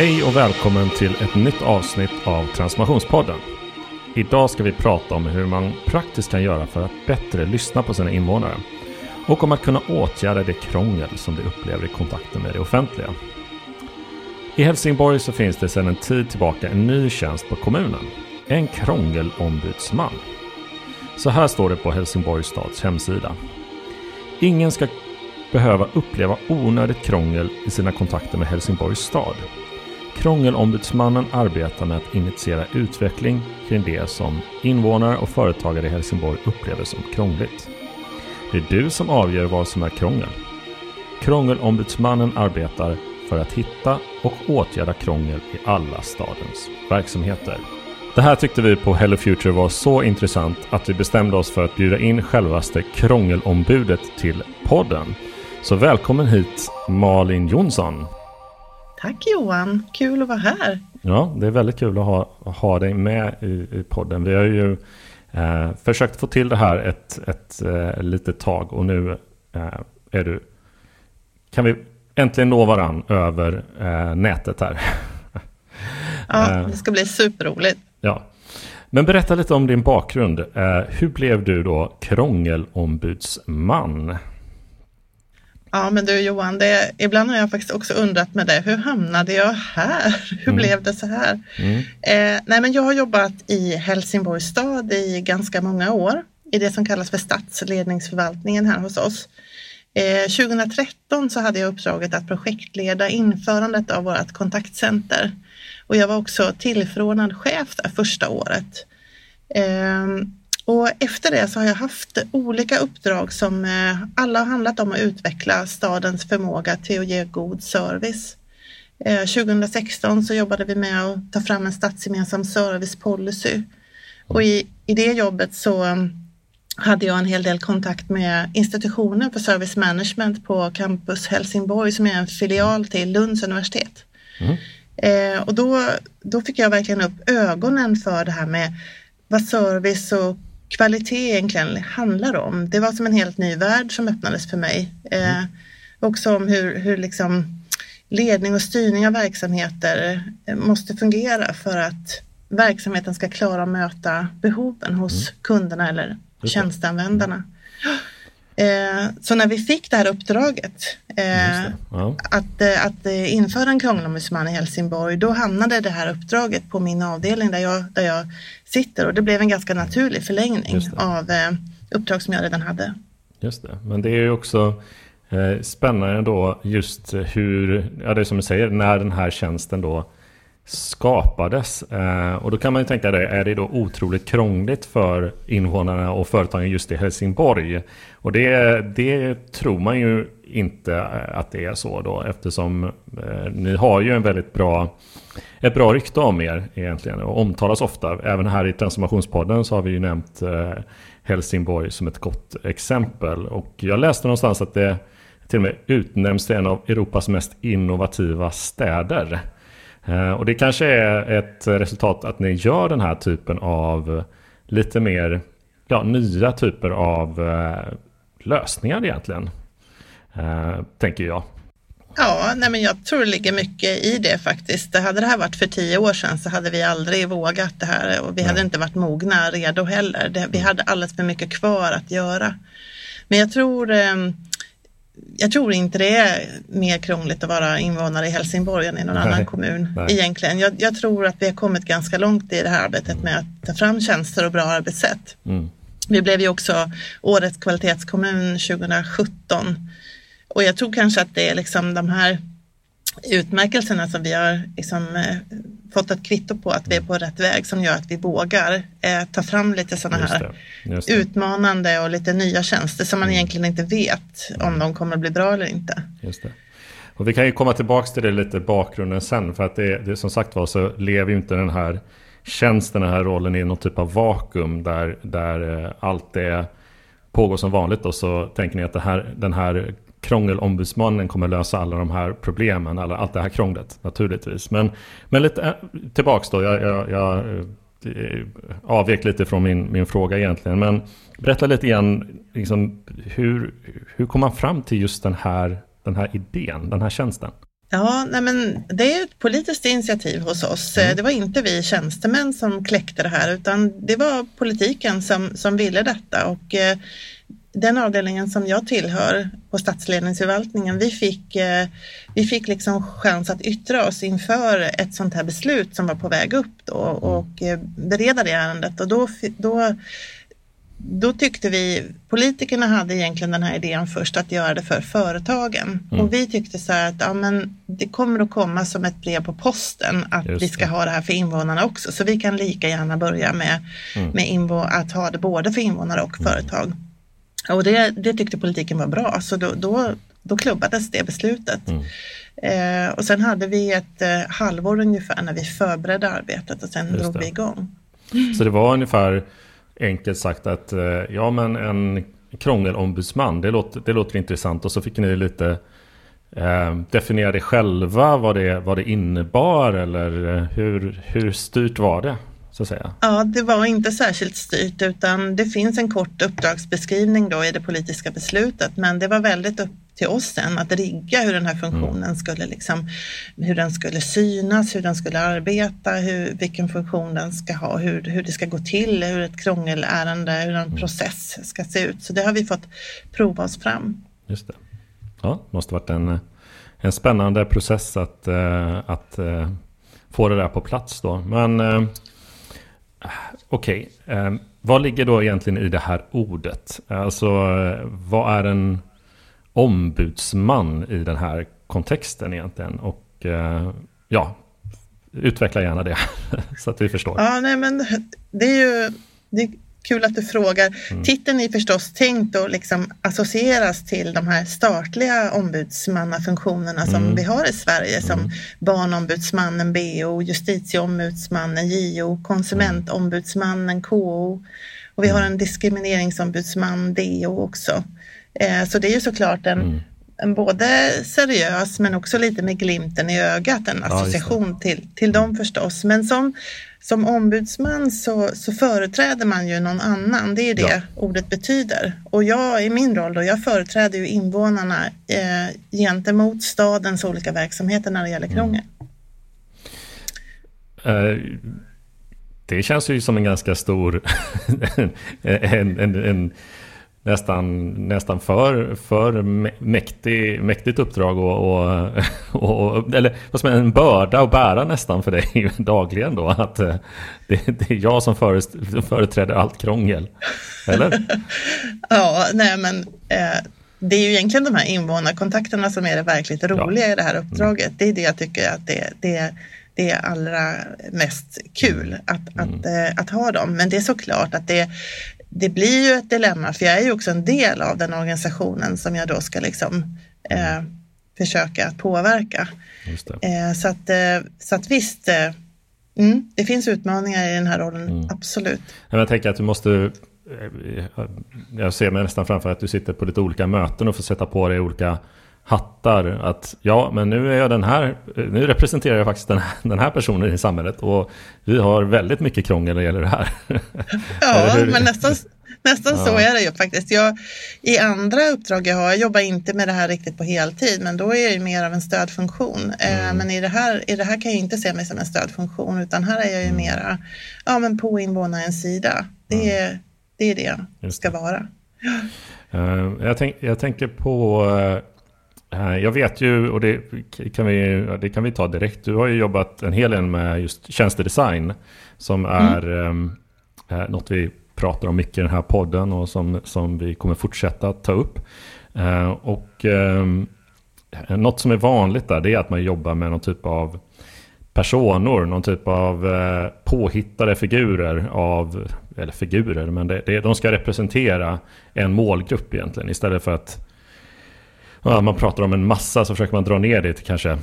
Hej och välkommen till ett nytt avsnitt av Transformationspodden. Idag ska vi prata om hur man praktiskt kan göra för att bättre lyssna på sina invånare och om att kunna åtgärda det krångel som de upplever i kontakten med det offentliga. I Helsingborg så finns det sedan en tid tillbaka en ny tjänst på kommunen. En krångelombudsman. Så här står det på Helsingborgs stads hemsida. Ingen ska behöva uppleva onödigt krångel i sina kontakter med Helsingborgs stad. Krångelombudsmannen arbetar med att initiera utveckling kring det som invånare och företagare i Helsingborg upplever som krångligt. Det är du som avgör vad som är krångel. Krångelombudsmannen arbetar för att hitta och åtgärda krångel i alla stadens verksamheter. Det här tyckte vi på Hello Future var så intressant att vi bestämde oss för att bjuda in självaste krångelombudet till podden. Så välkommen hit Malin Jonsson. Tack Johan, kul att vara här. Ja, det är väldigt kul att ha, ha dig med i, i podden. Vi har ju eh, försökt få till det här ett, ett eh, litet tag och nu eh, är du, kan vi äntligen nå varann över eh, nätet här. ja, eh, det ska bli superroligt. Ja. Men berätta lite om din bakgrund. Eh, hur blev du då krångelombudsman? Ja, men du Johan, det, ibland har jag faktiskt också undrat med det. Hur hamnade jag här? Hur mm. blev det så här? Mm. Eh, nej, men jag har jobbat i Helsingborgs stad i ganska många år i det som kallas för stadsledningsförvaltningen här hos oss. Eh, 2013 så hade jag uppdraget att projektleda införandet av vårt kontaktcenter och jag var också tillförordnad chef där första året. Eh, och efter det så har jag haft olika uppdrag som eh, alla har handlat om att utveckla stadens förmåga till att ge god service. 2016 eh, så jobbade vi med att ta fram en stadsgemensam servicepolicy och i, i det jobbet så mm, hade jag en hel del kontakt med institutionen för service management på Campus Helsingborg som är en filial till Lunds universitet. Mm. Eh, och då, då fick jag verkligen upp ögonen för det här med vad service och kvalitet egentligen handlar om. Det var som en helt ny värld som öppnades för mig. Eh, mm. också om hur, hur liksom ledning och styrning av verksamheter eh, måste fungera för att verksamheten ska klara att möta behoven hos mm. kunderna eller tjänsteanvändarna. Eh, så när vi fick det här uppdraget eh, ja. att, eh, att eh, införa en krångelombudsman i Helsingborg, då hamnade det här uppdraget på min avdelning där jag, där jag sitter och det blev en ganska naturlig förlängning av eh, uppdrag som jag redan hade. Just det, men det är ju också eh, spännande då just hur, ja det är som du säger, när den här tjänsten då skapades. Eh, och då kan man ju tänka det, är det då otroligt krångligt för invånarna och företagen just i Helsingborg? Och det, det tror man ju inte eh, att det är så då eftersom eh, ni har ju en väldigt bra ett bra rykte om er egentligen och omtalas ofta. Även här i Transformationspodden så har vi ju nämnt Helsingborg som ett gott exempel. Och jag läste någonstans att det till och med utnämns till en av Europas mest innovativa städer. Eh, och det kanske är ett resultat att ni gör den här typen av lite mer ja, nya typer av eh, lösningar egentligen. Eh, tänker jag. Ja, nej men jag tror det ligger mycket i det faktiskt. Det hade det här varit för tio år sedan så hade vi aldrig vågat det här och vi nej. hade inte varit mogna, redo heller. Vi mm. hade alldeles för mycket kvar att göra. Men jag tror eh, jag tror inte det är mer krångligt att vara invånare i Helsingborg än i någon nej, annan kommun nej. egentligen. Jag, jag, tror att vi har kommit ganska långt i det här arbetet med att ta fram tjänster och bra arbetssätt. Mm. Vi blev ju också Årets kvalitetskommun 2017 och jag tror kanske att det är liksom de här utmärkelserna som vi har liksom, eh, fått ett kvitto på att vi är på rätt väg som gör att vi vågar eh, ta fram lite sådana här utmanande och lite nya tjänster som man mm. egentligen inte vet om de kommer att bli bra eller inte. Just det. Och vi kan ju komma tillbaka till det lite bakgrunden sen för att det, det som sagt var så lever ju inte den här tjänsten, den här rollen i någon typ av vakuum där, där eh, allt det pågår som vanligt och så tänker ni att det här, den här krångelombudsmannen kommer lösa alla de här problemen, alla, allt det här krånglet naturligtvis. Men, men lite äh, tillbaks då, jag, jag, jag äh, avvek lite från min, min fråga egentligen. Men berätta lite igen, liksom, hur, hur kom man fram till just den här, den här idén, den här tjänsten? Ja, nej men det är ett politiskt initiativ hos oss. Mm. Det var inte vi tjänstemän som kläckte det här utan det var politiken som, som ville detta och eh, den avdelningen som jag tillhör på statsledningsförvaltningen, vi fick, eh, vi fick liksom chans att yttra oss inför ett sånt här beslut som var på väg upp då och eh, bereda det ärendet och då, då då tyckte vi, politikerna hade egentligen den här idén först att göra det för företagen. Mm. Och vi tyckte så här att ja, men det kommer att komma som ett brev på posten att vi ska ha det här för invånarna också. Så vi kan lika gärna börja med, mm. med invå att ha det både för invånare och mm. företag. Och det, det tyckte politiken var bra, så då, då, då klubbades det beslutet. Mm. Eh, och sen hade vi ett eh, halvår ungefär när vi förberedde arbetet och sen drog vi igång. Så det var ungefär enkelt sagt att eh, ja men en krångelombudsman, det låter, det låter intressant. Och så fick ni lite eh, definiera det själva, vad det, vad det innebar eller eh, hur, hur styrt var det? Så att säga. Ja, det var inte särskilt styrt utan det finns en kort uppdragsbeskrivning då i det politiska beslutet men det var väldigt upp till oss sen att rigga hur den här funktionen mm. skulle liksom, hur den skulle synas, hur den skulle arbeta, hur, vilken funktion den ska ha, hur, hur det ska gå till, hur ett krångelärende, hur en mm. process ska se ut. Så det har vi fått prova oss fram. Just det. Ja, det måste varit en, en spännande process att, eh, att eh, få det där på plats då. Men eh, okej, okay. vad ligger då egentligen i det här ordet? Alltså vad är en ombudsman i den här kontexten egentligen. Och eh, ja, utveckla gärna det så att vi förstår. Ja, nej men det är ju det kul att du frågar. Mm. Titeln är förstås tänkt att liksom associeras till de här statliga ombudsmannafunktionerna som mm. vi har i Sverige som mm. Barnombudsmannen BO, Justitieombudsmannen JO, Konsumentombudsmannen KO och vi har mm. en diskrimineringsombudsman DO också. Eh, så det är ju såklart en, mm. en både seriös men också lite med glimten i ögat, en association ja, till, till dem förstås. Men som, som ombudsman så, så företräder man ju någon annan, det är det ja. ordet betyder. Och jag i min roll då, jag företräder ju invånarna eh, gentemot stadens olika verksamheter när det gäller mm. krångel. Mm. Uh, det känns ju som en ganska stor en, en, en nästan, nästan för, för mäktig, mäktigt uppdrag och, och, och, eller vad som är en börda att bära nästan för dig dagligen då. Att eh, det, det är jag som företräder allt krångel. Eller? ja, nej men eh, det är ju egentligen de här invånarkontakterna som är det verkligt roliga ja. i det här uppdraget. Mm. Det är det jag tycker att det, det, det är allra mest kul att, mm. att, eh, att ha dem. Men det är såklart att det, det blir ju ett dilemma för jag är ju också en del av den organisationen som jag då ska liksom eh, försöka att påverka. Eh, så, att, eh, så att visst, eh, mm, det finns utmaningar i den här rollen, mm. absolut. Jag tänker att du måste eh, jag ser mig nästan framför att du sitter på lite olika möten och får sätta på dig olika hattar. Att ja, men nu är jag den här, nu representerar jag faktiskt den här, den här personen i samhället och vi har väldigt mycket krångel när det gäller det här. Ja, men nästan, nästan ja. så är det ju faktiskt. Jag, I andra uppdrag jag har, jag jobbar inte med det här riktigt på heltid, men då är jag ju mer av en stödfunktion. Eh, mm. Men i det, här, i det här kan jag inte se mig som en stödfunktion, utan här är jag ju mm. mera ja, men på invånarens sida. Det är, mm. det, är det det ska vara. Uh, jag, tänk, jag tänker på Eh, jag vet ju, och det kan, vi, det kan vi ta direkt, du har ju jobbat en hel del med just tjänstedesign. Som mm. är mm. eh, något vi pratar om mycket i den här podden och som, som vi kommer fortsätta ta upp. Eh, och eh, något som är vanligt där det är att man jobbar med någon typ av personer, någon typ av eh, påhittade figurer av, eller figurer, men det, det, de ska representera en målgrupp egentligen istället för att ja, man pratar om en massa så försöker man dra ner det till kanske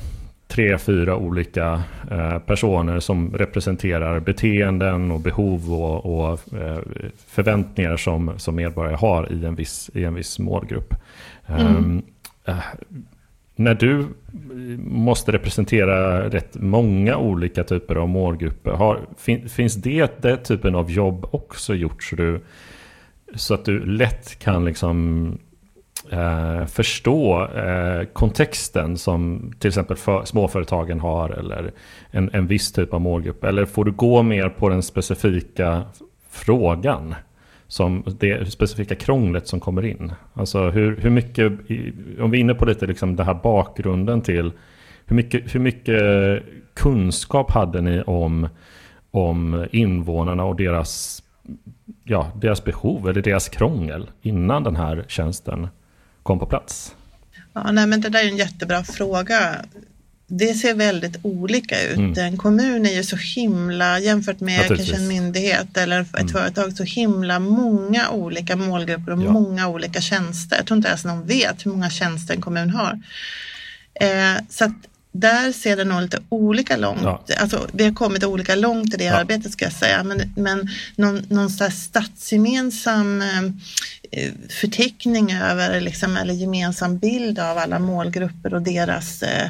tre, fyra olika eh, personer som representerar beteenden och behov och, och eh, förväntningar som, som medborgare har i en viss, i en viss målgrupp. Mm. Um, uh, när du måste representera rätt många olika typer av målgrupper, har, fin, finns det den typen av jobb också gjort så, du, så att du lätt kan liksom eh, förstå eh, kontexten som till exempel för, småföretagen har eller en, en viss typ av målgrupp? Eller får du gå mer på den specifika frågan? Som det specifika krånglet som kommer in. Alltså hur, hur mycket, om vi är inne på lite liksom den här bakgrunden till hur mycket, hur mycket kunskap hade ni om, om invånarna och deras, ja, deras behov eller deras krångel innan den här tjänsten kom på plats? Ja, nej, men det där är en jättebra fråga. Det ser väldigt olika ut. Mm. En kommun är ju så himla, jämfört med kanske en myndighet eller ett mm. företag, så himla många olika målgrupper och ja. många olika tjänster. Jag tror inte ens någon vet hur många tjänster en kommun har. Eh, så att där ser det nog lite olika långt. Ja. Alltså, vi har kommit olika långt i det ja. arbetet ska jag säga. Men, men någon, någon statsgemensam eh, förteckning över liksom, eller gemensam bild av alla målgrupper och deras eh,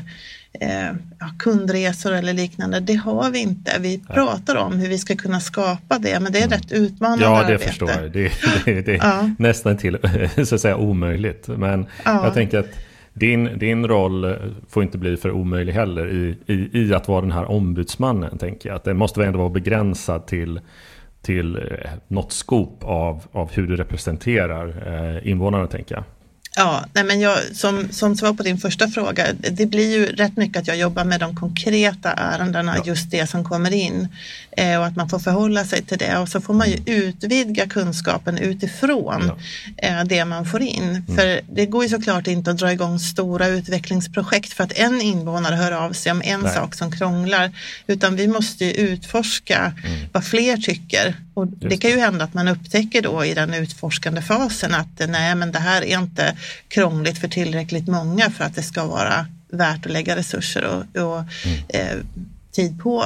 eh, ja, kundresor eller liknande. Det har vi inte. Vi pratar om hur vi ska kunna skapa det, men det är mm. rätt utmanande Ja, det arbete. förstår jag. Det, det, det är ja. nästan till så att säga omöjligt. Men ja. jag tänker att din, din roll eh, får inte bli för omöjlig heller i, i, i att vara den här ombudsmannen. tänker jag. Att det måste väl ändå vara begränsad till, till eh, något skop av, av hur du representerar eh, invånarna. tänker jag. Ja, nej men jag, som, som svar på din första fråga, det blir ju rätt mycket att jag jobbar med de konkreta ärendena, ja. just det som kommer in eh, och att man får förhålla sig till det och så får man ju mm. utvidga kunskapen utifrån ja. eh, det man får in. Mm. För det går ju såklart inte att dra igång stora utvecklingsprojekt för att en invånare hör av sig om en nej. sak som krånglar, utan vi måste ju utforska mm. vad fler tycker och det kan ju hända att man upptäcker då i den utforskande fasen att nej men det här är inte krångligt för tillräckligt många för att det ska vara värt att lägga resurser och, och mm. eh, tid på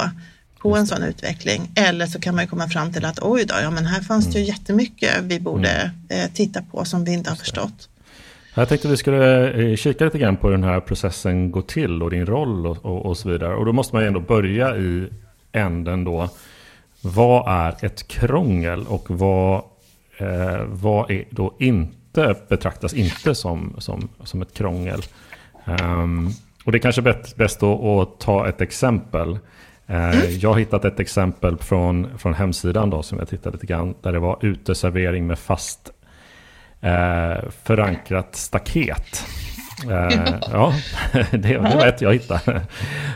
på en sån utveckling. Eller så kan man komma fram till att oj då, ja men här fanns det ju mm. jättemycket vi borde mm. eh, titta på som vi inte har förstått. Jag tänkte vi skulle eh, kika lite grann på hur den här processen går till och din roll och, och, och så vidare. Och då måste man ju ändå börja i änden då vad är ett krångel och vad, eh, vad är då inte betraktas inte som, som, som ett krångel? Um, och det är kanske bäst, bäst att, ta ett exempel. Uh, jag har hittat ett exempel från, från hemsidan då, som jag tittade lite grann. Där det var uteservering med fast uh, förankrat staket. Uh, ja, det, det var ett jag hittade.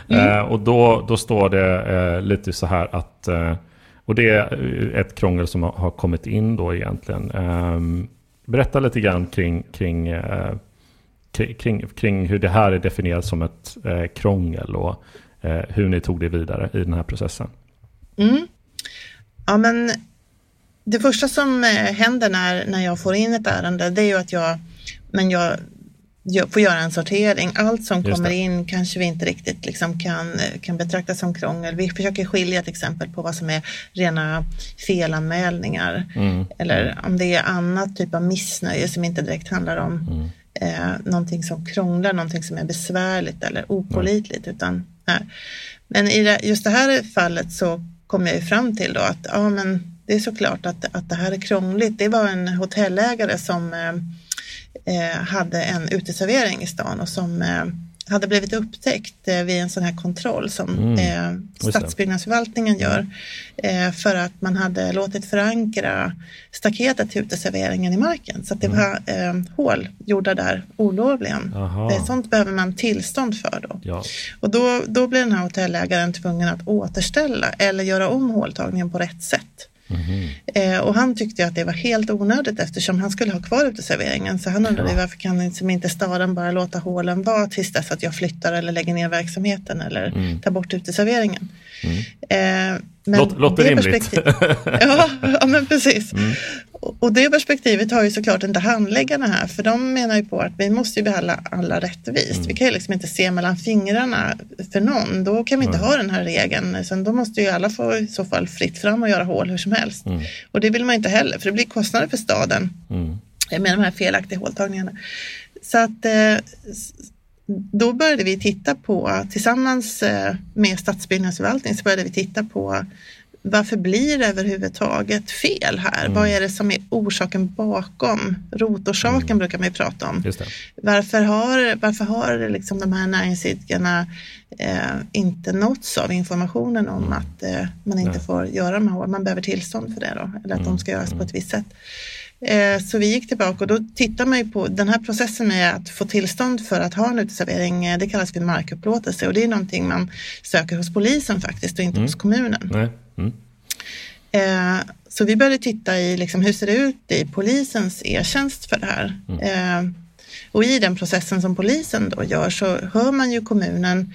Mm. och då, då står det lite så här att och det är ett krångel som har kommit in då egentligen. Berätta lite grann kring, kring, eh, kring, kring, hur det här är definierat som ett eh, krångel och eh, hur ni tog det vidare i den här processen. Mm. Ja, men det första som eh, händer när, när jag får in ett ärende det är ju att jag, men jag får göra en sortering. Allt som kommer in kanske vi inte riktigt liksom kan, kan betrakta som krångel. Vi försöker skilja till exempel på vad som är rena felanmälningar mm. eller om det är annat typ av missnöje som inte direkt handlar om mm. eh, någonting som krånglar, någonting som är besvärligt eller opolitligt. Utan, nej. Men i det, just det här fallet så kom jag ju fram till då att ja, men det är såklart att, att det här är krångligt. Det var en hotellägare som eh, hade en uteservering i stan och som eh, hade blivit upptäckt eh, vid en sån här kontroll som mm. eh, stadsbyggnadsförvaltningen gör eh, för att man hade låtit förankra staketet till uteserveringen i marken så att det mm. var eh, hål gjorda där olovligen. Eh, sånt behöver man tillstånd för då. Ja. Och då, då blir den här hotellägaren tvungen att återställa eller göra om håltagningen på rätt sätt. Mm. Eh, och han tyckte att det var helt onödigt eftersom han skulle ha kvar uteserveringen. Så han undrade ja. varför kan liksom inte staden bara låta hålen vara tills dess att jag flyttar eller lägger ner verksamheten eller mm. tar bort uteserveringen. Mm. Eh, men Låt, låter rimligt. ja, ja, men precis. Mm. Och det perspektivet har ju såklart inte handläggarna här, för de menar ju på att vi måste ju behandla alla rättvist. Mm. Vi kan ju liksom inte se mellan fingrarna för någon. Då kan vi inte mm. ha den här regeln. Sen då måste ju alla få i så fall fritt fram och göra hål hur som helst. Mm. Och det vill man inte heller, för det blir kostnader för staden mm. med de här felaktiga håltagningarna. Så att eh, då började vi titta på, tillsammans eh, med stadsbyggnadsförvaltningen, så började vi titta på varför blir det överhuvudtaget fel här? Mm. Vad är det som är orsaken bakom? Rotorsaken mm. brukar man ju prata om. Varför har, varför har liksom de här näringsidkarna eh, inte nåtts av informationen om mm. att eh, man inte Nej. får göra de här, man behöver tillstånd för det då, eller att de mm. ska göras på ett mm. visst sätt. Eh, så vi gick tillbaka och då tittar man ju på den här processen med att få tillstånd för att ha en uteservering. Eh, det kallas för markupplåtelse och det är någonting man söker hos polisen faktiskt och inte mm. hos kommunen. Mm. Eh, så vi började titta i liksom, hur ser det ut i polisens e-tjänst för det här. Mm. Och i den processen som polisen då gör så hör man ju kommunen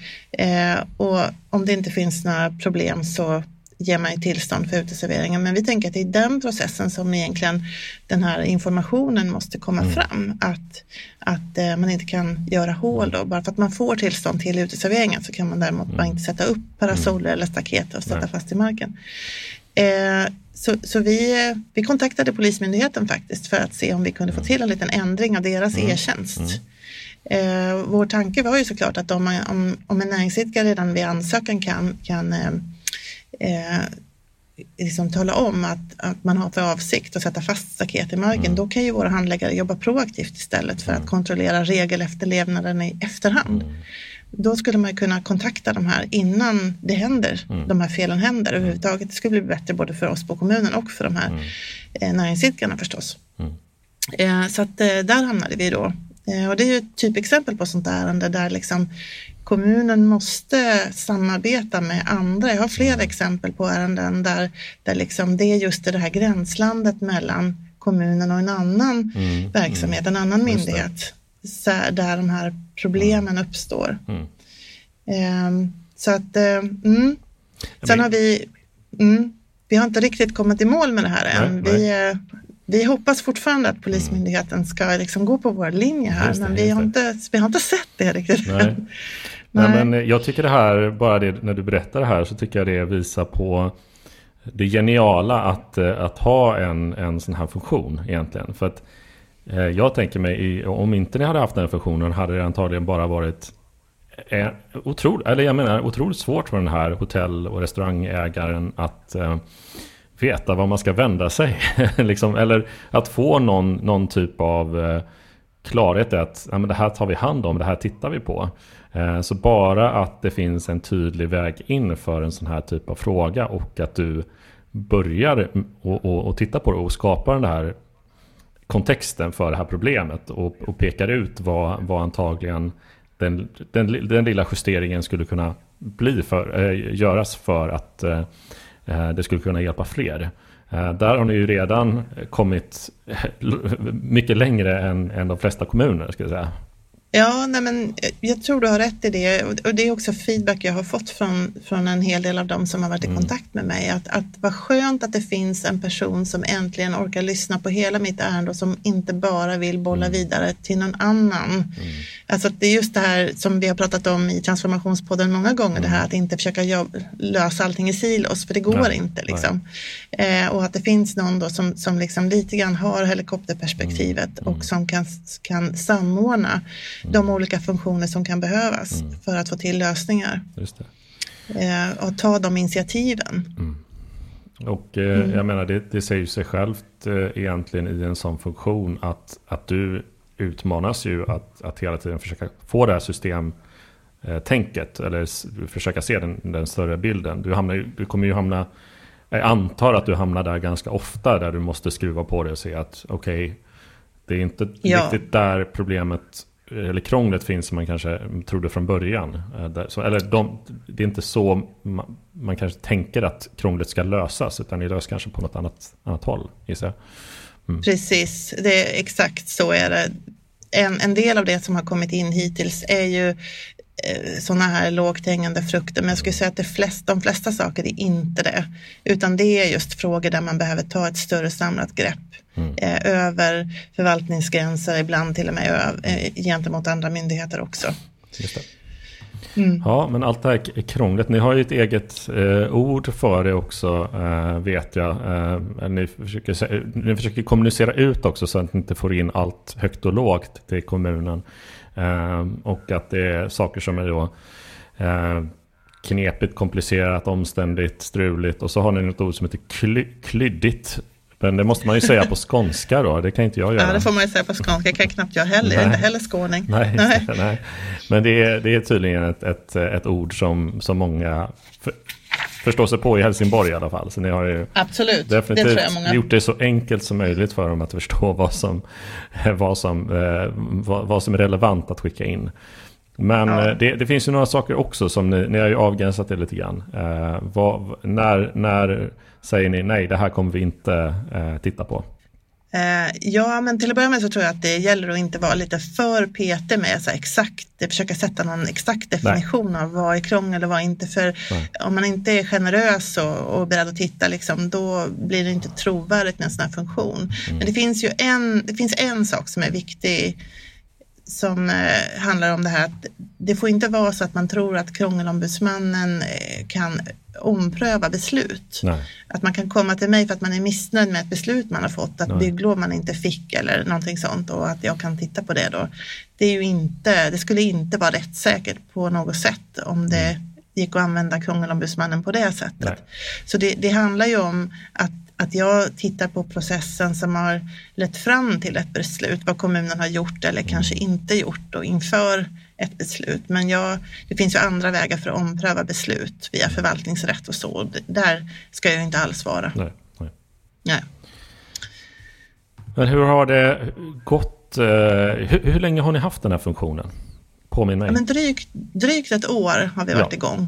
och om det inte finns några problem så ger man ju tillstånd för uteserveringen. Men vi tänker att det är den processen som egentligen den här informationen måste komma mm. fram. Att, att eh, man inte kan göra hål då. Bara för att man får tillstånd till uteserveringen så kan man däremot mm. bara inte sätta upp parasoller mm. eller staket och sätta Nej. fast i marken. Eh, så, så vi, vi kontaktade Polismyndigheten faktiskt för att se om vi kunde få mm. till en liten ändring av deras mm. e-tjänst. Mm. Eh, vår tanke var ju såklart att om, om, om en näringsidkare redan vid ansökan kan, kan eh, liksom tala om att, att man har för avsikt att sätta fast staket i marken, mm. då kan ju våra handläggare jobba proaktivt istället för mm. att kontrollera regelefterlevnaden i efterhand. Mm. Då skulle man kunna kontakta de här innan det händer, mm. de här felen händer mm. överhuvudtaget. Det skulle bli bättre både för oss på kommunen och för de här mm. eh, näringsidkarna förstås. Mm. Eh, så att eh, där hamnade vi då. Eh, och det är ju ett typexempel på sånt ärende där liksom kommunen måste samarbeta med andra. Jag har flera mm. exempel på ärenden där, där liksom det är just det här gränslandet mellan kommunen och en annan mm. verksamhet, en annan myndighet, där de här problemen mm. uppstår. Um, så att, um, sen har vi, vi har inte riktigt kommit i mål med det här än. Nej, vi, nej. vi hoppas fortfarande att Polismyndigheten ska liksom gå på vår linje här, det, men vi har, inte, vi har inte sett det riktigt än. Nej. men jag tycker det här, bara det när du berättar det här så tycker jag det visar på det geniala att, eh, att ha en, en sån här funktion egentligen. För att eh, jag tänker mig, om inte ni hade haft den funktionen hade det antagligen bara varit eh, otroligt, eller jag menar otroligt svårt för den här hotell och restaurangägaren att eh, veta var man ska vända sig. liksom, eller att få någon, någon typ av eh, klarhet i att ja, men det här tar vi hand om, det här tittar vi på. Eh, så bara att det finns en tydlig väg in för en sån här typ av fråga och att du börjar och, och, och titta på det och skapar den här kontexten för det här problemet och, och pekar ut vad, vad antagligen den, den, den lilla justeringen skulle kunna bli för, äh, göras för att äh, det skulle kunna hjälpa fler. Äh, där har ni ju redan kommit mycket längre än, än de flesta kommuner. Ska jag säga. Ja, nej men jag tror du har rätt i det och det är också feedback jag har fått från, från en hel del av dem som har varit i mm. kontakt med mig. Att, att vad skönt att det finns en person som äntligen orkar lyssna på hela mitt ärende och som inte bara vill bolla mm. vidare till någon annan. Mm. Alltså det är just det här som vi har pratat om i transformationspodden många gånger, det här mm. att inte försöka lösa allting i silos, för det går nej, inte. Liksom. Eh, och att det finns någon då som, som liksom lite grann har helikopterperspektivet mm. och som kan, kan samordna de olika funktioner som kan behövas mm. för att få till lösningar. Eh, och ta de initiativen. Mm. Och eh, mm. jag menar det, det säger sig självt eh, egentligen i en sån funktion att, att du utmanas ju att, att hela tiden försöka få det här systemtänket eller försöka se den, den större bilden. Du, hamnar, du kommer ju hamna, jag antar att du hamnar där ganska ofta där du måste skruva på det och se att okej, okay, det är inte ja. riktigt där problemet eller krånglet finns som man kanske trodde från början. Eh, eller de, det är inte så man, man, kanske tänker att krånglet ska lösas, utan det löses kanske på något annat, annat håll, gissar jag. Mm. Precis, det är exakt så är det. En, en del av det som har kommit in hittills är ju sådana här lågt hängande frukter, men jag skulle säga att det flest, de flesta saker är inte det, utan det är just frågor där man behöver ta ett större samlat grepp mm. eh, över förvaltningsgränser, ibland till och med ö, eh, gentemot andra myndigheter också. Mm. Ja, men allt det här krånglet. Ni har ju ett eget eh, ord för det också, eh, vet jag. Eh, ni, försöker, ni försöker kommunicera ut också så att ni inte får in allt högt och lågt till kommunen. Eh, och att det är saker som är då eh, knepigt, komplicerat, omständigt, struligt och så har ni något ord som heter kly, klyddigt. Men det måste man ju säga på skånska då, det kan inte jag göra. Ja, det får man ju säga på skånska, det kan knappt jag heller, nej. jag är inte heller skåning. Nej, nej. nej. Men det är, det är tydligen ett, ett, ett ord som, som många för, förstår sig på i Helsingborg i alla fall. Så ni har ju Absolut, definitivt det många... gjort det så enkelt som möjligt för dem att förstå vad som, vad som, eh, vad, vad som är relevant att skicka in. Men ja. Eh, det, det, finns ju några saker också som ni, ni har ju avgränsat det lite grann. Eh, vad, när, när säger ni nej, det här kommer vi inte titta på? Eh, ja, men till att börja med så tror jag att det gäller att inte vara lite för petig med så exakt, försöka sätta någon exakt definition Nej. av vad är krångel och vad är inte. För Nej. om man inte är generös och, och beredd att titta, liksom, då blir det inte trovärdigt med en sån här funktion. Mm. Men det finns ju en, det finns en sak som är viktig som eh, handlar om det här att det får inte vara så att man tror att krångelombudsmannen eh, kan ompröva beslut. Nej. Att man kan komma till mig för att man är missnöjd med ett beslut man har fått, att Nej. bygglov man inte fick eller någonting sånt och att jag kan titta på det då. Det, är ju inte, det skulle inte vara rättssäkert på något sätt om det mm. gick att använda krångelombudsmannen på det sättet. Nej. Så det, det handlar ju om att att jag tittar på processen som har lett fram till ett beslut, vad kommunen har gjort eller kanske mm. inte gjort och inför ett beslut. Men jag, det finns ju andra vägar för att ompröva beslut via förvaltningsrätt och så. Där ska jag inte alls vara. Nej, nej. nej. Men hur har det gått? Eh, hur, hur, länge har ni haft den här funktionen? Påminn mig. Ja, men drygt, drygt ett år har vi varit ja. igång.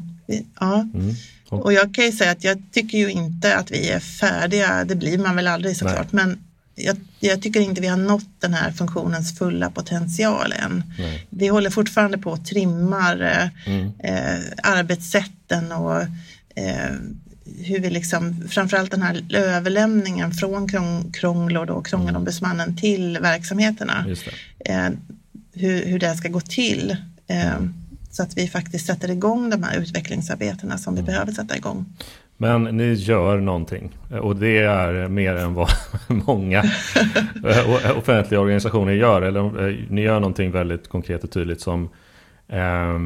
Ja. Mm. Och jag kan ju säga att jag tycker ju inte att vi är färdiga, det blir man väl aldrig såklart, men jag, jag, tycker inte vi har nått den här funktionens fulla potential än. Nej. Vi håller fortfarande på att trimmar mm. eh, arbetssätten och eh, hur vi liksom, framförallt den här överlämningen från krång, krångel och krångelombudsmannen mm. till verksamheterna. Eh, hur, hur det ska gå till. Eh, så att vi faktiskt sätter igång de här utvecklingsarbetena som vi mm. behöver sätta igång. Men ni gör någonting och det är mer än vad många eh, offentliga organisationer gör. Eller eh, ni gör någonting väldigt konkret och tydligt som, eh,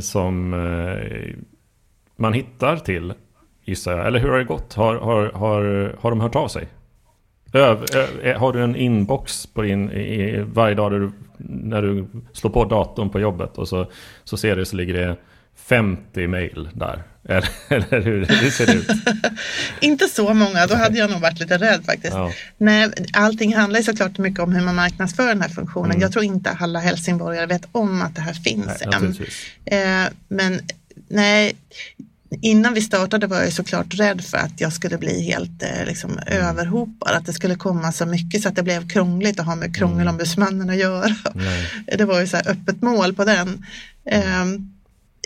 som eh, man hittar till, gissar jag. Eller hur har det gått? Har, har, har, har de hört av sig? Öv, ö, eh, har du en inbox på din, i, varje dag du, när du slår på datorn på jobbet och så, så ser du så ligger det 50 mail där? Eller, eller hur, hur ser det ut? Inte så många, då hade jag nog varit lite rädd faktiskt. Ja. Nej, allting handlar ju såklart mycket om hur man marknadsför den här funktionen. Mm. Jag tror inte alla helsingborgare vet om att det här finns nej, än. Eh, men nej, innan vi startade var jag såklart rädd för att jag skulle bli helt eh, liksom, mm. överhopad, att det skulle komma så mycket så att det blev krångligt att ha med krångelombudsmannen att göra. Nej. Det var ju så här öppet mål på den. Mm. Eh,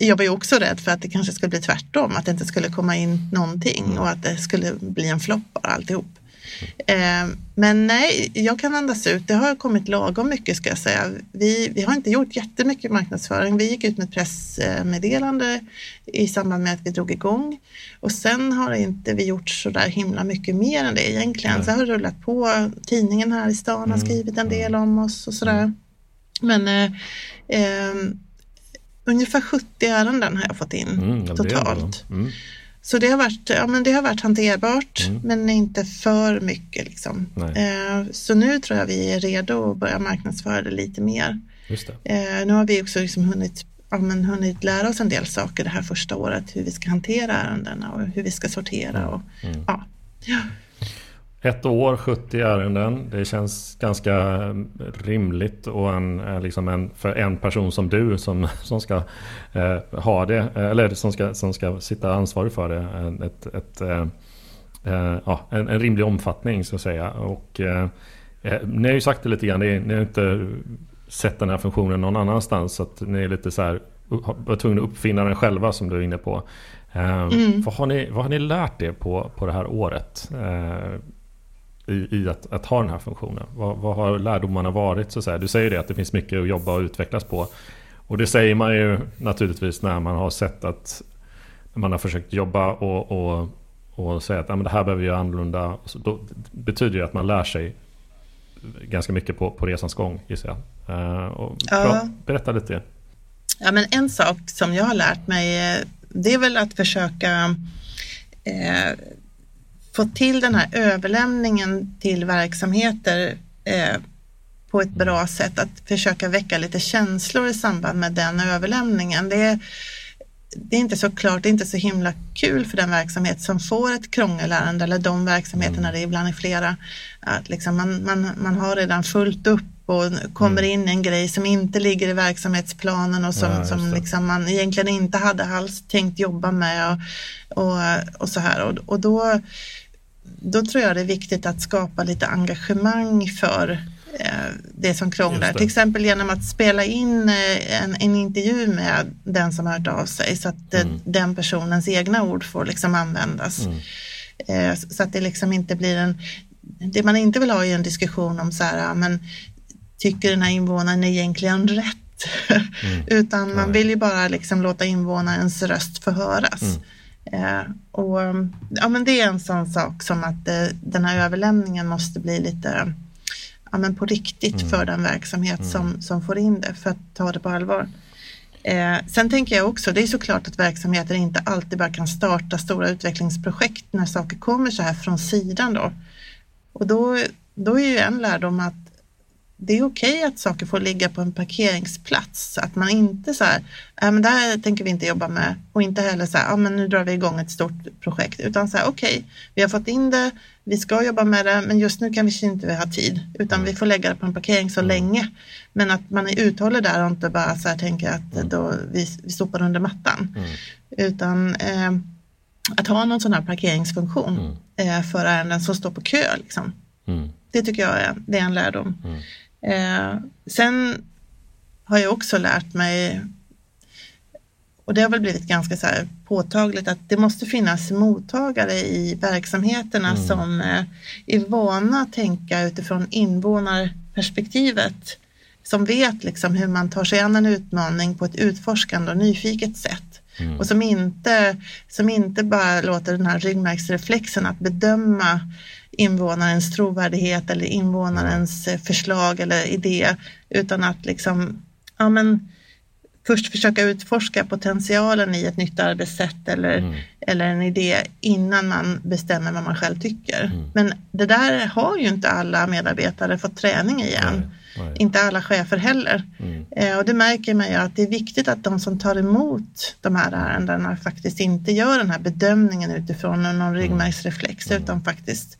jag var ju också rädd för att det kanske skulle bli tvärtom, att det inte skulle komma in någonting mm. och att det skulle bli en flopp bara alltihop. Eh, men nej, jag kan andas ut. Det har kommit lagom mycket ska jag säga. Vi, vi har inte gjort jättemycket marknadsföring. Vi gick ut med ett pressmeddelande i samband med att vi drog igång och sen har inte vi gjort så där himla mycket mer än det egentligen. Nej. Så har det rullat på. Tidningen här i stan har mm. skrivit en del om oss och sådär. Mm. Men eh, eh, ungefär 70 ärenden har jag fått in mm, totalt. Mm. Så det har varit, ja, men det har varit hanterbart mm. men inte för mycket. Liksom. Eh, så nu tror jag vi är redo att börja marknadsföra det lite mer. Eh, nu har vi också liksom hunnit, ja, men hunnit lära oss en del saker det här första året. Hur vi ska hantera ärendena och hur vi ska sortera. Och, mm. ja. ja. Ett år, 70 ärenden. Det känns ganska rimligt och en, eh, liksom en, för en person som du som, som ska eh, ha det, eh, eller som ska, som ska sitta ansvarig för det. Ett, ett, eh, eh, ja, en, en, rimlig omfattning så att säga. Och, eh, ni har ju sagt det lite grann, ni, ni har inte sett den här funktionen någon annanstans. Så att ni är lite så här, var tvungna att uppfinna den själva som du är inne på. Mm. Vad, har ni, vad har ni lärt er på, på det här året? I, i att, att, ha den här funktionen? Vad, vad har lärdomarna varit? Så säga? Du säger det att det finns mycket att jobba och utvecklas på. Och det säger man ju naturligtvis när man har sett att man har försökt jobba och, och, och säga att ja, men det här behöver vi göra annorlunda. Så då betyder det att man lär sig ganska mycket på, på resans gång gissar jag. Uh, ja. Berätta lite. Ja, men en sak som jag har lärt mig eh, det är väl att försöka eh, få till den här överlämningen till verksamheter eh, på ett bra sätt. Att försöka väcka lite känslor i samband med den överlämningen. Det, det är inte så klart, det är inte så himla kul för den verksamhet som får ett krångelärende eller de verksamheterna, mm. det ibland är flera. Att liksom man, man, man har redan fullt upp och kommer mm. in en grej som inte ligger i verksamhetsplanen och som, ja, som liksom man egentligen inte hade alls tänkt jobba med och, och, och så här. Och, och då, då tror jag det är viktigt att skapa lite engagemang för Eh, det som krånglar. Det. Till exempel genom att spela in eh, en, en, intervju med den som hört av sig så att eh, mm. den personens egna ord får liksom användas. Mm. Så att det liksom inte blir en... Det man inte vill ha är en diskussion om så här, men tycker den här invånaren egentligen rätt? Mm. Utan man vill ju bara liksom låta invånarens röst förhöras. Eh, och, ja, men det är en sån sak som att eh, den här överlämningen måste bli lite ja, men på riktigt mm. för den verksamhet mm. som, som får in det för att ta det på allvar. Eh, sen tänker jag också, det är såklart att verksamheter inte alltid bara kan starta stora utvecklingsprojekt när saker kommer så här från sidan då. Och då, då är ju en lärdom att det är okej okay att saker får ligga på en parkeringsplats. Att man inte så här, äh, men det här tänker vi inte jobba med och inte heller så här, ja men nu drar vi igång ett stort projekt. Utan så här, okej, okay, vi har fått in det, vi ska jobba med det, men just nu kan vi inte ha tid. Utan vi får lägga det på en parkering så mm. länge. Men att man är uthållig där och inte bara så här tänker att mm. då vi, vi sopar under mattan. Mm. Utan eh, att ha någon sån här parkeringsfunktion mm. eh, för ärenden som står på kö. Liksom. Mm. Det tycker jag är, det är en lärdom. Mm. Eh, sen har jag också lärt mig, och det har väl blivit ganska så påtagligt, att det måste finnas mottagare i verksamheterna mm. som eh, är vana att tänka utifrån invånarperspektivet. Som vet liksom hur man tar sig an en utmaning på ett utforskande och nyfiket sätt. Mm. Och som inte, som inte bara låter den här ryggmärgsreflexen att bedöma invånarens trovärdighet eller invånarens eh, förslag eller idé utan att liksom, ja men först försöka utforska potentialen i ett nytt arbetssätt eller, mm. eller en idé innan man bestämmer vad man själv tycker. Mm. Men det där har ju inte alla medarbetare fått träning i än. Inte alla chefer heller. Mm. Eh, och det märker man ju att det är viktigt att de som tar emot de här ärendena faktiskt inte gör den här bedömningen utifrån någon mm. ryggmärgsreflex mm. utan faktiskt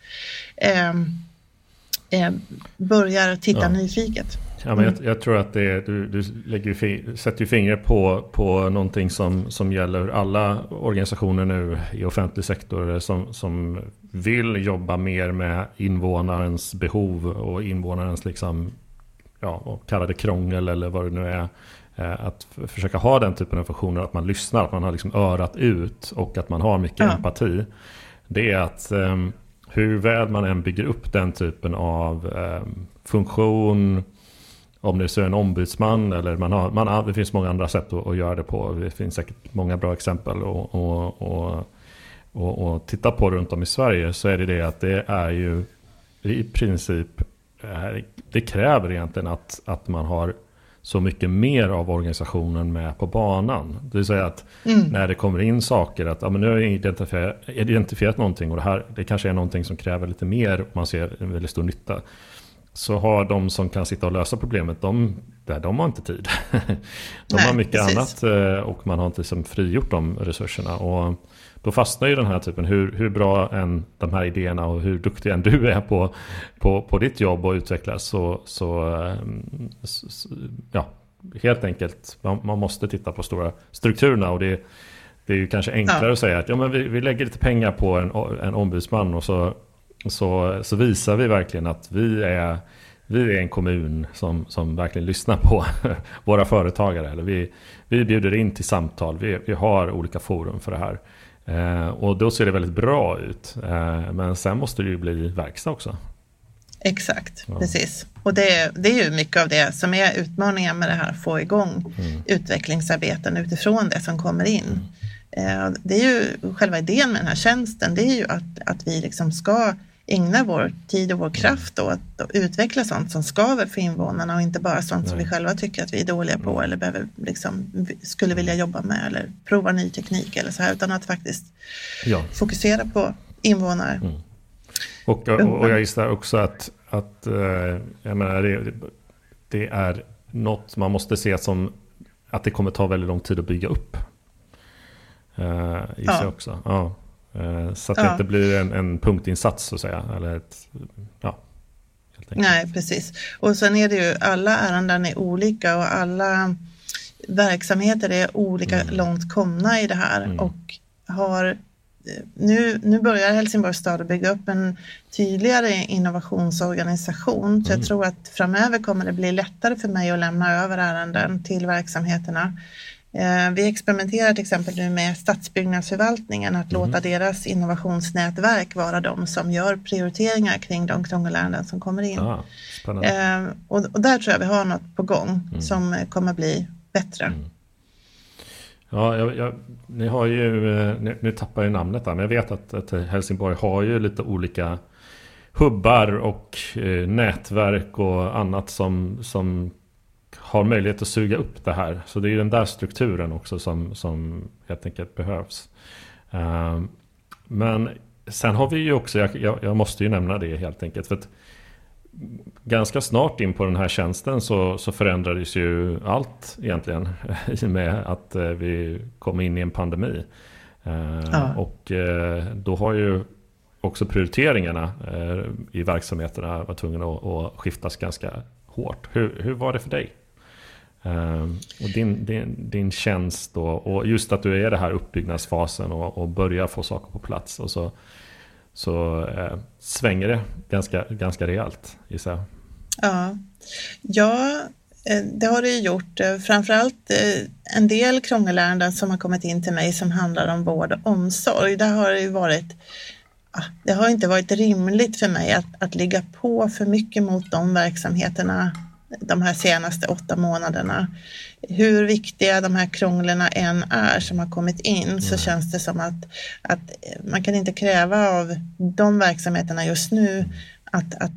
eh, eh, börjar titta ja. nyfiket. Ja, men jag, jag, tror att det, du, du lägger, sätter ju fingret på, på någonting som, som gäller alla organisationer nu i offentlig sektor som, som vill jobba mer med invånarens behov och invånarens liksom ja, kalla det krångel eller vad det nu är. Eh, att försöka ha den typen av funktioner, att man lyssnar, att man har liksom örat ut och att man har mycket ja. empati. Det är att um, hur väl man än bygger upp den typen av um, funktion, om det så är en ombudsman eller man har, man har, det finns många andra sätt att, att, göra det på. Det finns säkert många bra exempel och, och, och, och, och titta på runt om i Sverige så är det det att det är ju i princip det kräver egentligen att, att man har så mycket mer av organisationen med på banan. Det vill säga att mm. när det kommer in saker att ja, men nu har jag identifierat, identifierat någonting och det här det kanske är någonting som kräver lite mer och man ser en väldigt stor nytta. Så har de som kan sitta och lösa problemet, de, de har inte tid. de Nej, har mycket precis. annat eh, och man har inte liksom frigjort de resurserna. Och då fastnar ju den här typen, hur, hur bra än de här idéerna och hur duktig än du är på, på, på ditt jobb och utvecklas så, så, ehm, så ja, helt enkelt, man, man, måste titta på stora strukturerna och det, det är ju kanske enklare ja. att säga att ja, men vi, vi lägger lite pengar på en, en ombudsman och så, så, så visar vi verkligen att vi är vi är en kommun som, som verkligen lyssnar på våra företagare. Eller vi, vi bjuder in till samtal, vi, vi har olika forum för det här. Eh, och då ser det väldigt bra ut. Eh, men sen måste det ju bli verkstad också. Exakt, ja. precis. Och det, det är ju mycket av det som är utmaningen med det här, att få igång mm. utvecklingsarbeten utifrån det som kommer in. Mm. Eh, det är ju själva idén med den här tjänsten, det är ju att, att vi liksom ska ägna vår tid och vår kraft åt att utveckla sånt som skaver för invånarna och inte bara sånt som vi själva tycker att vi är dåliga på mm. eller behöver, liksom, skulle vilja jobba med eller prova ny teknik eller så här, utan att faktiskt ja. fokusera på invånare. Mm. Och, och, och, jag gissar också att, att eh, jag menar, det, det är något man måste se som att det kommer ta väldigt lång tid att bygga upp. Uh, gissar ja. också. Ja. Uh, så att ja. det inte blir en, en, punktinsats så att säga. Eller ett, ja, Nej, precis. Och sen är det ju, alla ärenden är olika och alla verksamheter är olika mm. långt komna i det här. Mm. Och har nu, nu börjar Helsingborgs stad att bygga upp en tydligare innovationsorganisation. Så mm. jag tror att framöver kommer det bli lättare för mig att lämna över ärenden till verksamheterna. Eh, vi experimenterar till exempel nu med stadsbyggnadsförvaltningen, att mm. låta deras innovationsnätverk vara de som gör prioriteringar kring de krångelärenden som kommer in. Ah, eh, och, och, där tror jag vi har något på gång mm. som kommer bli bättre. Mm. Ja, jag, jag, ni har ju, eh, nu, nu tappar jag namnet där, men jag vet att, att Helsingborg har ju lite olika hubbar och eh, nätverk och annat som, som har möjlighet att suga upp det här. Så det är den där strukturen också som, som helt enkelt behövs. Uh, men sen har vi ju också, jag, jag, måste ju nämna det helt enkelt. För att ganska snart in på den här tjänsten så, så förändrades ju allt egentligen. I och med att eh, vi kom in i en pandemi. Uh, ja. Och uh, då har ju också prioriteringarna i verksamheterna var tvungna att, att skiftas ganska hårt. Hur, hur var det för dig? Ehm, och din, din, din tjänst då, och just att du är i den här uppbyggnadsfasen och, och börjar få saker på plats. Och så så eh, svänger det ganska, ganska rejält gissar jag. Ja. ja, eh, det har det gjort. Eh, framförallt eh, en del krångelärenden som har kommit in till mig som handlar om vård och omsorg. Där har det varit det har inte varit rimligt för mig att, att ligga på för mycket mot de verksamheterna de här senaste åtta månaderna. Hur viktiga de här krånglerna än är som har kommit in mm. så känns det som att, att man kan inte kräva av de verksamheterna just nu att, att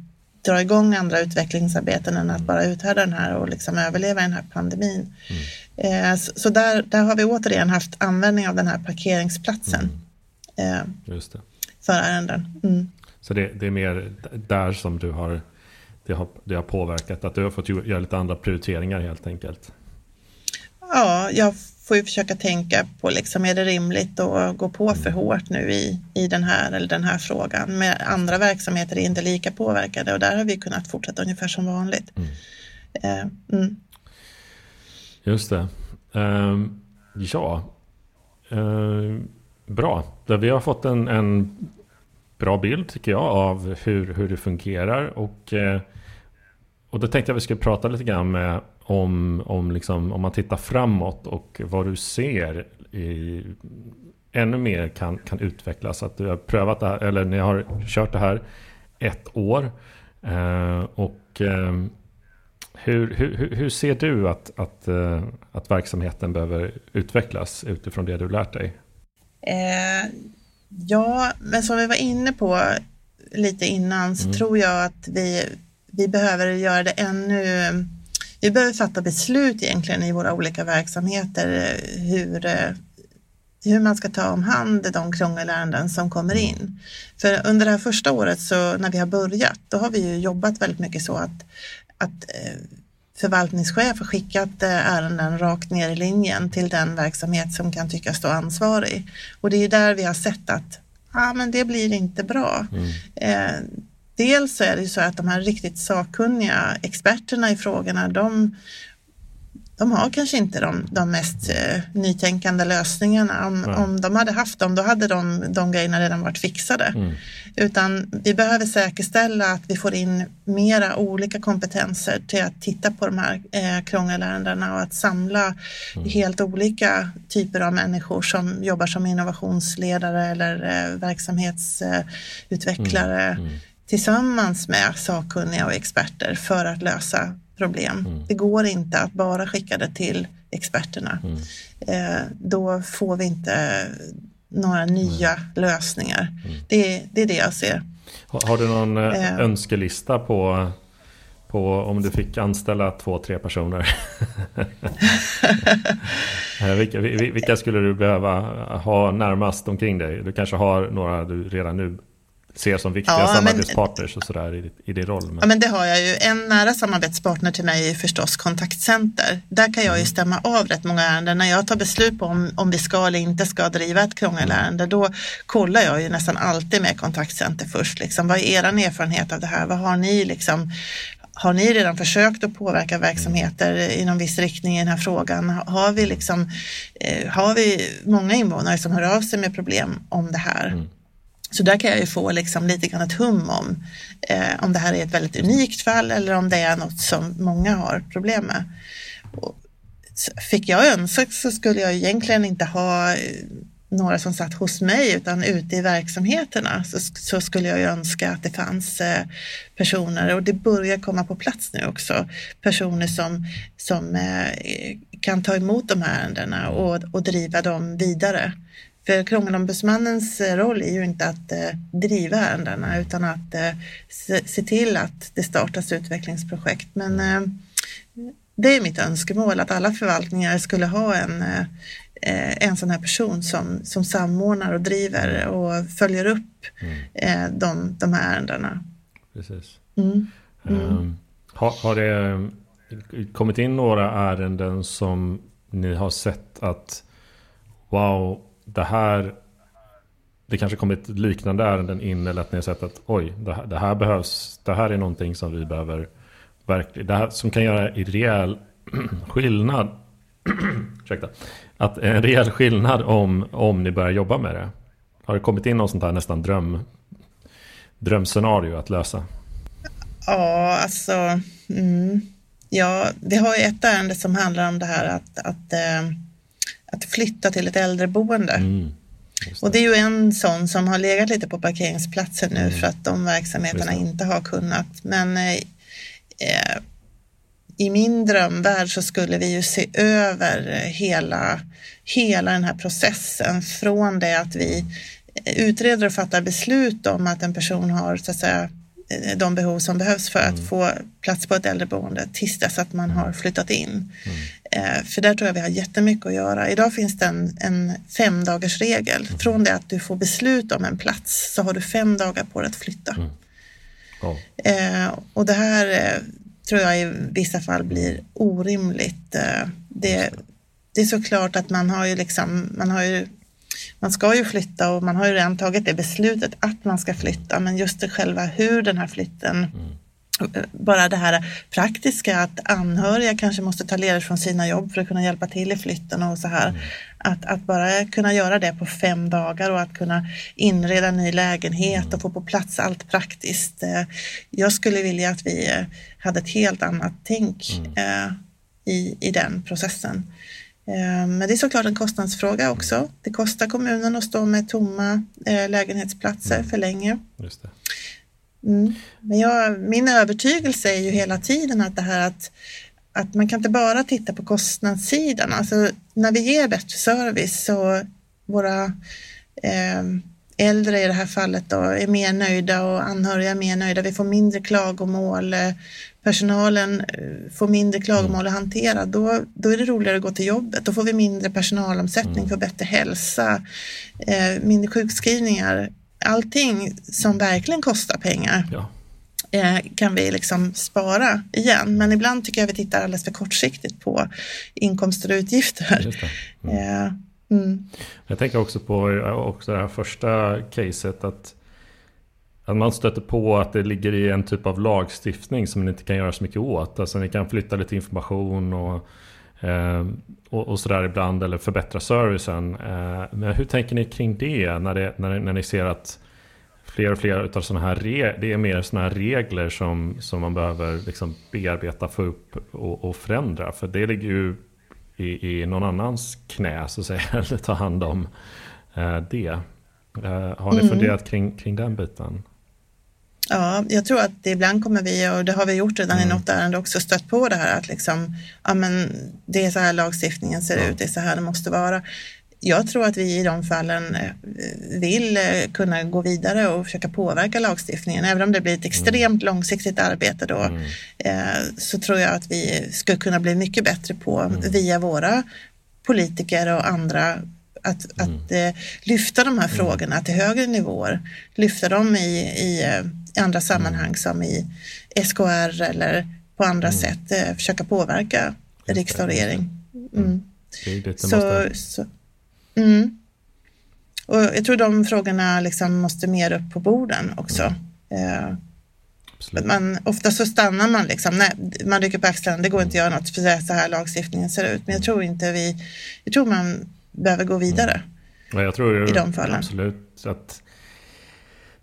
dra igång andra utvecklingsarbeten än att bara uthärda den här och liksom överleva den här pandemin. Mm. Eh, så, så där, där har vi återigen haft användning av den här parkeringsplatsen mm. eh, Just det. för ärenden. Mm. Så det, det, är mer där som du har det har, det har påverkat? Att du har fått göra lite andra prioriteringar helt enkelt? Ja, jag får ju försöka tänka på liksom, är det rimligt att gå på för hårt nu i, i den här eller den här frågan. Med andra verksamheter är inte lika påverkade och där har vi kunnat fortsätta ungefär som vanligt. Mm. Uh, mm. Just det. Uh, ja, uh, bra. Vi har fått en, en bra bild tycker jag av hur, hur det fungerar. Och, eh, och då tänkte jag att vi skulle prata lite grann med, om, om, liksom, om man tittar framåt och vad du ser i, ännu mer kan, kan utvecklas. Att du har prövat det här, eller ni har kört det här ett år. Eh, och eh, hur, hur, hur ser du att, att, eh, att verksamheten behöver utvecklas utifrån det du lärt dig? Eh, Eh, Ja, men som vi var inne på lite innan så mm. tror jag att vi, vi behöver göra det ännu vi behöver fatta beslut egentligen i våra olika verksamheter hur, hur man ska ta om hand de krångelärenden som kommer mm. in. För under det här första året så när vi har börjat, då har vi ju jobbat väldigt mycket så att, att förvaltningschef har skickat eh, ärenden rakt ner i linjen till den verksamhet som kan tyckas stå ansvarig. Och det är där vi har sett att ah, men det blir inte bra. Mm. Eh, dels så är det ju så att de här riktigt sakkunniga experterna i frågorna, de de har kanske inte de, de mest eh, nytänkande lösningarna. Om, om de hade haft dem, då hade de, de grejerna redan varit fixade. Mm. Utan vi behöver säkerställa att vi får in mera olika kompetenser till att titta på de här eh, krångelärendena och att samla mm. helt olika typer av människor som jobbar som innovationsledare eller eh, verksamhetsutvecklare mm. Mm. tillsammans med sakkunniga och experter för att lösa problem. Mm. Det går inte att bara skicka det till experterna. Mm. Eh, då får vi inte några nya lösningar. Mm. Det, det, är det jag ser. Har, har, du någon eh. önskelista på, på om du fick anställa två, tre personer? vilka, vilka skulle du behöva ha närmast omkring dig? Du kanske har några du redan nu ser som viktiga ja, samarbetspartners och sådär i, i din roll? Men... Ja, men det har jag ju. En nära samarbetspartner till mig är förstås kontaktcenter. Där kan jag ju mm. stämma av rätt många ärenden. När jag tar beslut på om, om vi ska eller inte ska driva ett krångelärende, då kollar jag ju nästan alltid med kontaktcenter först. Liksom. Vad är er erfarenhet av det här? Vad har ni liksom? Har ni redan försökt att påverka verksamheter i någon viss riktning i den här frågan? Har vi, liksom, eh, har vi många invånare som hör av sig med problem om det här? Mm. Så där kan jag ju få liksom lite grann ett hum om eh, om det här är ett väldigt unikt fall eller om det är något som många har problem med. Och fick jag önska så skulle jag egentligen inte ha eh, några som satt hos mig utan ute i verksamheterna så, så skulle jag önska att det fanns eh, personer och det börjar komma på plats nu också. Personer som, som eh, kan ta emot de här ärendena och, och driva dem vidare. För Krångelombudsmannens eh, roll är ju inte att eh, driva ärendena utan att eh, se, till att det startas utvecklingsprojekt. Men eh, det är mitt önskemål att alla förvaltningar skulle ha en, en sån här person som, som samordnar och driver och följer upp mm. De, de här ärendena. Precis. Mm. Mm. Um, har, har det kommit in några ärenden som ni har sett att wow, det här det kanske kommit liknande ärenden in eller att ni har sett att oj, det här, det här behövs, det här är någonting som vi behöver verkligen, det här som kan göra en rejäl skillnad. Ursäkta. Att en rejäl skillnad om, om ni börjar jobba med det. Har det kommit in något sånt här nästan dröm, drömscenario att lösa? Ja, alltså. Mm, ja, vi har ju ett ärende som handlar om det här att, att eh, att flytta till ett äldreboende. Mm. Och det är ju en sån som har legat lite på parkeringsplatsen nu mm. för att de verksamheterna inte har kunnat. Men eh, eh, i min drömvärld så skulle vi ju se över hela, hela den här processen från det att vi utreder och fattar beslut om att en person har så att säga Eh, de behov som behövs för att mm. få plats på ett äldreboende tills dess att man har flyttat in. Mm. Eh, för där tror jag vi har jättemycket att göra. Idag finns det en, en fem dagars regel. Mm. Från det att du får beslut om en plats så har du fem dagar på dig att flytta. Oh. och det här tror jag i vissa fall blir orimligt. det, det är såklart att man har ju liksom, man har ju man ska ju flytta och man har ju redan tagit det beslutet att man ska flytta, men just det själva hur den här flytten mm bara det här praktiska att anhöriga kanske måste ta ledigt från sina jobb för att kunna hjälpa till i flytten och så här. Mm. Att, att bara kunna göra det på fem dagar och att kunna inreda ny lägenhet mm. och få på plats allt praktiskt. Eh, jag skulle vilja att vi eh, hade ett helt annat tänk mm. Eh, i, i den processen. Men det är såklart en kostnadsfråga också. Det kostar kommunen att stå med tomma lägenhetsplatser mm. för länge. Just det. Mm. Men jag, min övertygelse är ju hela tiden att det här att, att man kan inte bara titta på kostnadssidan. Alltså när vi ger bättre service så våra eh, äldre i det här fallet då, är mer nöjda och anhöriga är mer nöjda. Vi får mindre klagomål personalen eh, får mindre klagomål att hantera, då, då är det roligare att gå till jobbet. Då får vi mindre personalomsättning, mm. får bättre hälsa, eh, mindre sjukskrivningar. Allting som verkligen kostar pengar ja. eh, kan vi liksom spara igen. Men ibland tycker jag vi tittar alldeles för kortsiktigt på inkomster och utgifter. Mm. Eh, mm. Jag tänker också på också det här första caset att att man stöter på att det ligger i en typ av lagstiftning som man inte kan göra så mycket åt. Alltså ni kan flytta lite information och, eh, och, och sådär ibland eller förbättra servicen. Eh, men hur tänker ni kring det när, det, när, när ni ser att fler och fler av sådana här re, det är mer sådana här regler som, som man behöver liksom bearbeta, få upp och, och förändra. För det ligger ju i, i någon annans knä så att säga, eller ta hand om eh, det. Eh, har ni mm. funderat kring, kring den biten? Ja, jag tror att ibland kommer vi, och det har vi gjort redan mm. i något ärende också, stött på det här att liksom, ja men det är så här lagstiftningen ser ut, det är så här det måste vara. jag tror att vi i de fallen eh, vill eh, kunna gå vidare och försöka påverka lagstiftningen. Även om det blir ett extremt mm. långsiktigt arbete då mm. så tror jag att vi skulle kunna bli mycket bättre på mm. via våra politiker och andra att, mm. att eh, lyfta de här mm. frågorna till högre nivåer. Lyfta dem i, i, i andra sammanhang mm. som i SKR eller på andra mm. sätt eh, försöka påverka riksdag och regering. Mm. Så, så, mm. Och jag tror de frågorna liksom måste mer upp på borden också. Eh, man, ofta så stannar man liksom, nej, man rycker på axlarna, det går inte att göra något för så här lagstiftningen ser ut. Men jag tror inte vi, jag tror man behöver gå vidare. Mm. Ja, jag tror i de fallen. absolut att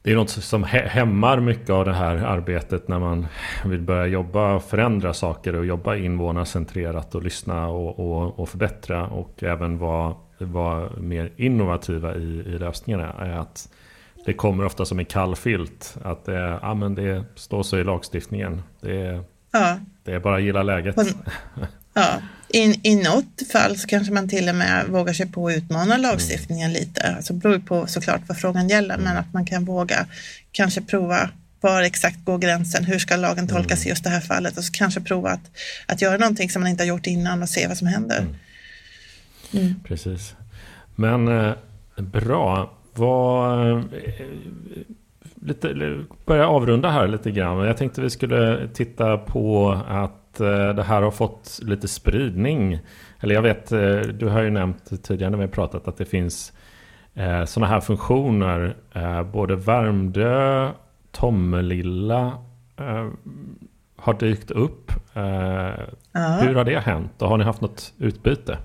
det är något som hämmar mycket av det här arbetet när man vill börja jobba, förändra saker och jobba invånarcentrerat och lyssna och, och, och förbättra och även vara, vara mer innovativa i, i lösningarna. Är att det kommer ofta som en kall filt. Att det, ja, men det står så i lagstiftningen. Det, ja. det är bara att gilla läget. Ja, i, I något fall så kanske man till och med vågar sig på att utmana lagstiftningen mm. lite. Alltså det beror på såklart vad frågan gäller, mm. men att man kan våga kanske prova var exakt går gränsen? Hur ska lagen tolkas mm. i just det här fallet? Och så kanske prova att, att göra någonting som man inte har gjort innan och se vad som händer. Mm. mm. Precis. Men eh, bra. Vad, eh, lite, börja avrunda här lite grann. Jag tänkte vi skulle titta på att Eh, det här har fått lite spridning. Eller jag vet, eh, du har ju nämnt tidigare när vi har pratat att det finns eh, sådana här funktioner. Både Värmdö, Tommelilla har dykt upp. Ja. Hur har det hänt och har ni haft något utbyte?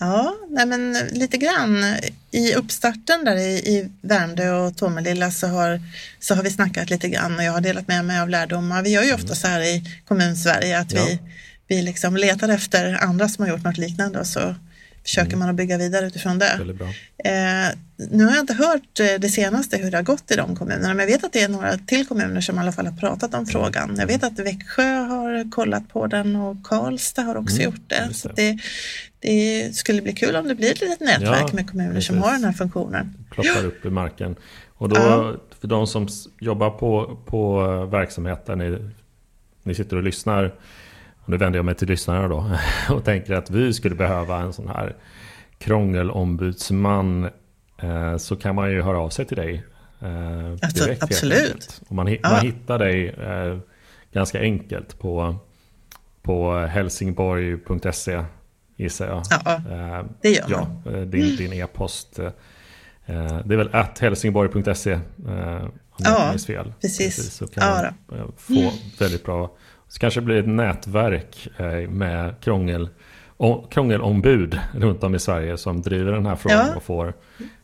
Ja, nej men lite grann. I uppstarten där i, i Värmdö och Tomelilla så har, så har vi snackat lite grann och jag har delat med mig av lärdomar. Vi gör ju ofta så här i kommun-Sverige att ja. vi, vi liksom letar efter andra som har gjort något liknande och så försöker mm. man att bygga vidare utifrån det. Eh, nu har jag inte hört eh, det senaste hur det har gått i de kommunerna, men jag vet att det är några till kommuner som i alla fall har pratat om frågan. Jag vet att Växjö har kollat på den och Karlstad har också mm, gjort det. Så det, det skulle bli kul om det blir ett litet nätverk ja, med kommuner precis. som har den här funktionen. Ploppar upp i marken. Och då, ja. för de som jobbar på, på verksamhet där ni, ni sitter och lyssnar nu vänder jag mig till lyssnarna då och tänker att vi skulle behöva en sån här krångelombudsman eh, så kan man ju höra av sig till dig eh, alltså, direkt. Absolut. Och man, man hittar dig eh, ganska enkelt på, på helsingborg.se gissar jag. Ja, det gör man. Ja, din, din e-post. Det är väl att helsingborg.se om jag inte minns fel. Precis. precis. Så kan man få väldigt bra så kanske det blir ett nätverk eh, med krångel, krångelombud runt om i Sverige som driver den här frågan ja, och får,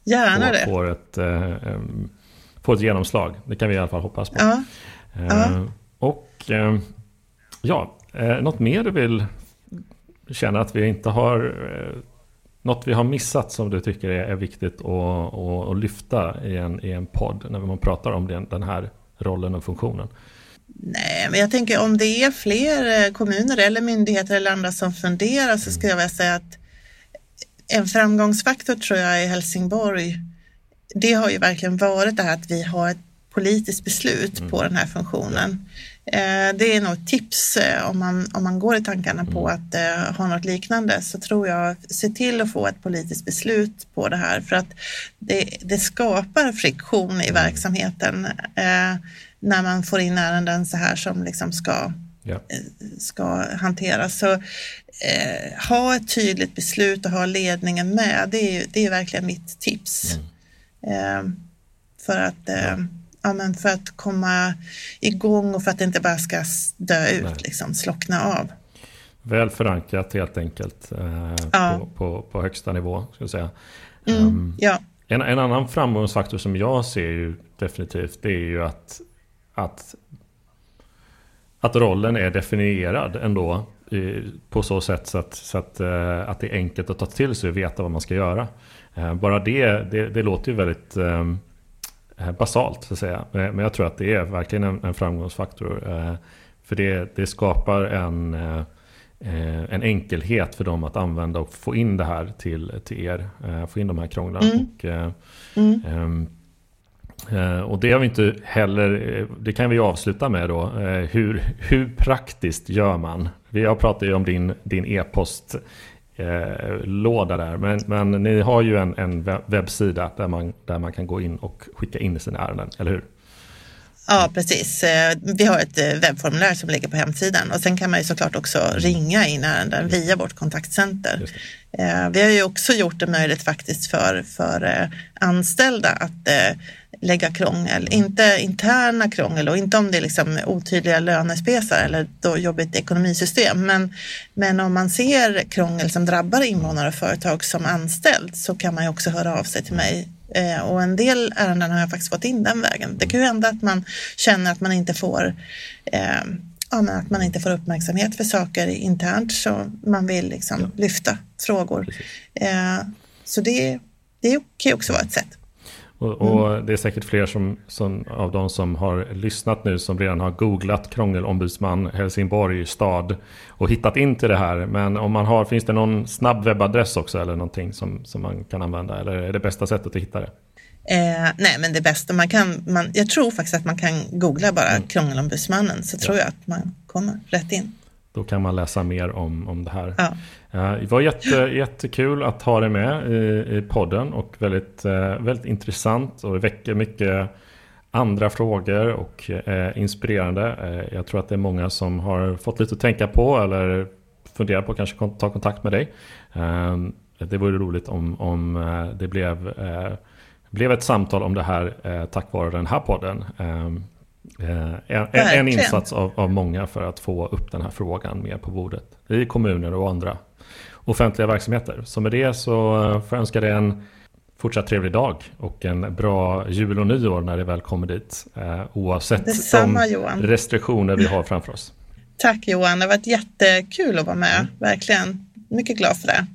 gärna får, får, ett, eh, får ett genomslag. Det kan vi i alla fall hoppas på. Ja, ja. Och ja, något mer du vill känna att vi inte har något vi har missat som du tycker är, viktigt att, att, att lyfta i en, i en podd när man pratar om den, den här rollen och funktionen? Nej, men jag tänker om det är fler eh, kommuner eller myndigheter eller andra som funderar så skulle jag vilja säga att en framgångsfaktor tror jag i Helsingborg, det har ju verkligen varit det här att vi har ett politiskt beslut mm. på den här funktionen. Eh, det är nog ett tips eh, om man, om man går i tankarna på mm. att ha något liknande så tror jag, se till att få ett politiskt beslut på det här för att det, det skapar friktion i mm. verksamheten när man får in ärenden så här som liksom ska, ja. Eh, ska hanteras. Så eh, ha ett tydligt beslut och ha ledningen med, det är, det är verkligen mitt tips. Mm. Eh, för att eh, ja. Ja. men för att komma igång och för att det inte bara ska dö ut, liksom, slockna av. Väl förankrat helt enkelt eh, ja. på, på, på, högsta nivå. Ska jag säga. Mm, um, ja. en, en annan framgångsfaktor som jag ser ju definitivt det är ju att att, att rollen är definierad ändå på så sätt så att, så att, eh, att det är enkelt att ta till sig och veta vad man ska göra. Eh, bara det, det, det låter ju väldigt um, basalt så att säga. Men jag tror att det är verkligen en, en framgångsfaktor. För det, det skapar en, eh, en enkelhet för dem att använda och få in det här till, till er. Eh, få in de här krånglarna. Mm. Och, eh, mm. Ehm, eh, och det har vi inte heller, eh, det kan vi avsluta med då. hur, hur praktiskt gör man? Har pratat ju om din, din e-post låda där. Men, men ni har ju en, en webbsida där man, där man kan gå in och skicka in sina ärenden, eller hur? Ja, precis. Eh, vi har ett eh, webbformulär som ligger på hemsidan och sen kan man ju såklart också ringa in ärenden via vårt kontaktcenter. Eh, vi har ju också gjort det möjligt faktiskt för, för anställda att lägga krångel, inte interna krångel och inte om det är liksom otydliga lönespesar eller då jobbigt ekonomisystem. Men, men om man ser krångel som drabbar invånare och företag som anställd så kan man ju också höra av sig till mig Eh, och en del ärenden har jag faktiskt fått in den vägen. Det kan ju hända att man känner att man inte får eh, ja, men att man inte får uppmärksamhet för saker internt så man vill liksom ja. lyfta frågor. Eh, så det, det kan ju också vara ett sätt. Och, och mm. det är säkert fler som, som, av de som har lyssnat nu som redan har googlat krångelombudsman Helsingborg stad och hittat in till det här. Men om man har, finns det någon snabb webbadress också eller någonting som, som man kan använda? Eller är det bästa sättet att hitta det? Eh, nej, men det bästa man kan, man, jag tror faktiskt att man kan googla bara mm. krångelombudsmannen så ja. tror jag att man kommer rätt in. Då kan man läsa mer om, om det här. Ja. Det var jätte, jättekul att ha dig med i, i podden och väldigt, eh, väldigt intressant och det väcker mycket andra frågor och eh, inspirerande. Eh, jag tror att det är många som har fått lite att tänka på eller funderar på att kanske ta kontakt med dig. Eh, det vore roligt om, om eh, det blev, eh, blev ett samtal om det här tack vare den här podden. En, en, insats av, av många för att få upp den här frågan mer på bordet i kommuner och andra offentliga verksamheter. Så med det så får jag önska dig en fortsatt trevlig dag och en bra jul och nyår när det väl kommer dit. Eh, oavsett Detsamma, de Johan. restriktioner vi har framför oss. Tack Johan, det har varit jättekul att vara med, mm. verkligen. Mycket glad för det.